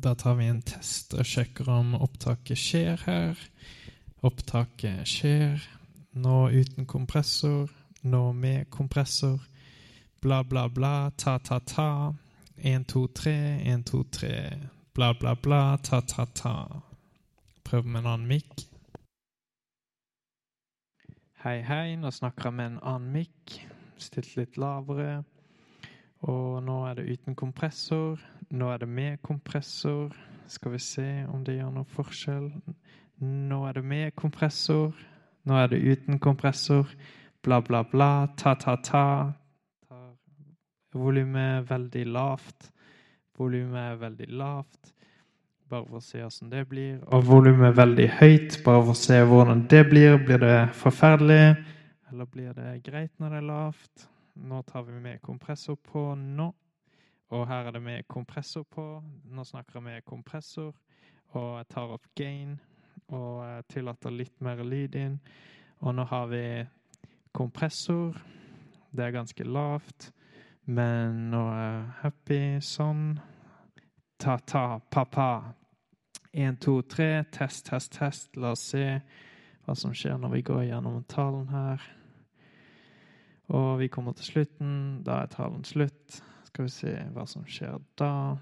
Da tar vi en test og sjekker om opptaket skjer her. Opptaket skjer. Nå uten kompressor. Nå med kompressor. Bla, bla, bla. Ta, ta, ta. Én, to, tre. Én, to, tre. Bla, bla, bla. Ta, ta, ta. Prøv med en annen mikk. Hei, hei. Nå snakker jeg med en annen mikk. Stilt litt lavere. Og nå er det uten kompressor. Nå er det med kompressor. Skal vi se om det gjør noe forskjell. Nå er det med kompressor. Nå er det uten kompressor. Bla, bla, bla. Ta, ta, ta. Volumet veldig lavt. Volumet er veldig lavt. Bare for å se hvordan det blir. Og volumet veldig høyt. Bare for å se hvordan det blir. Blir det forferdelig? Eller blir det greit når det er lavt? Nå tar vi med kompressor på nå. Og her er det med kompressor på. Nå snakker jeg med kompressor. Og jeg tar opp gain og tillater litt mer lyd inn. Og nå har vi kompressor. Det er ganske lavt, men nå er jeg happy sånn. Ta-ta, pa-pa. Én, to, tre. Test, test, test. La oss se hva som skjer når vi går gjennom talen her. Og vi kommer til slutten. Da er talen slutt. Skal vi se hva som skjer da.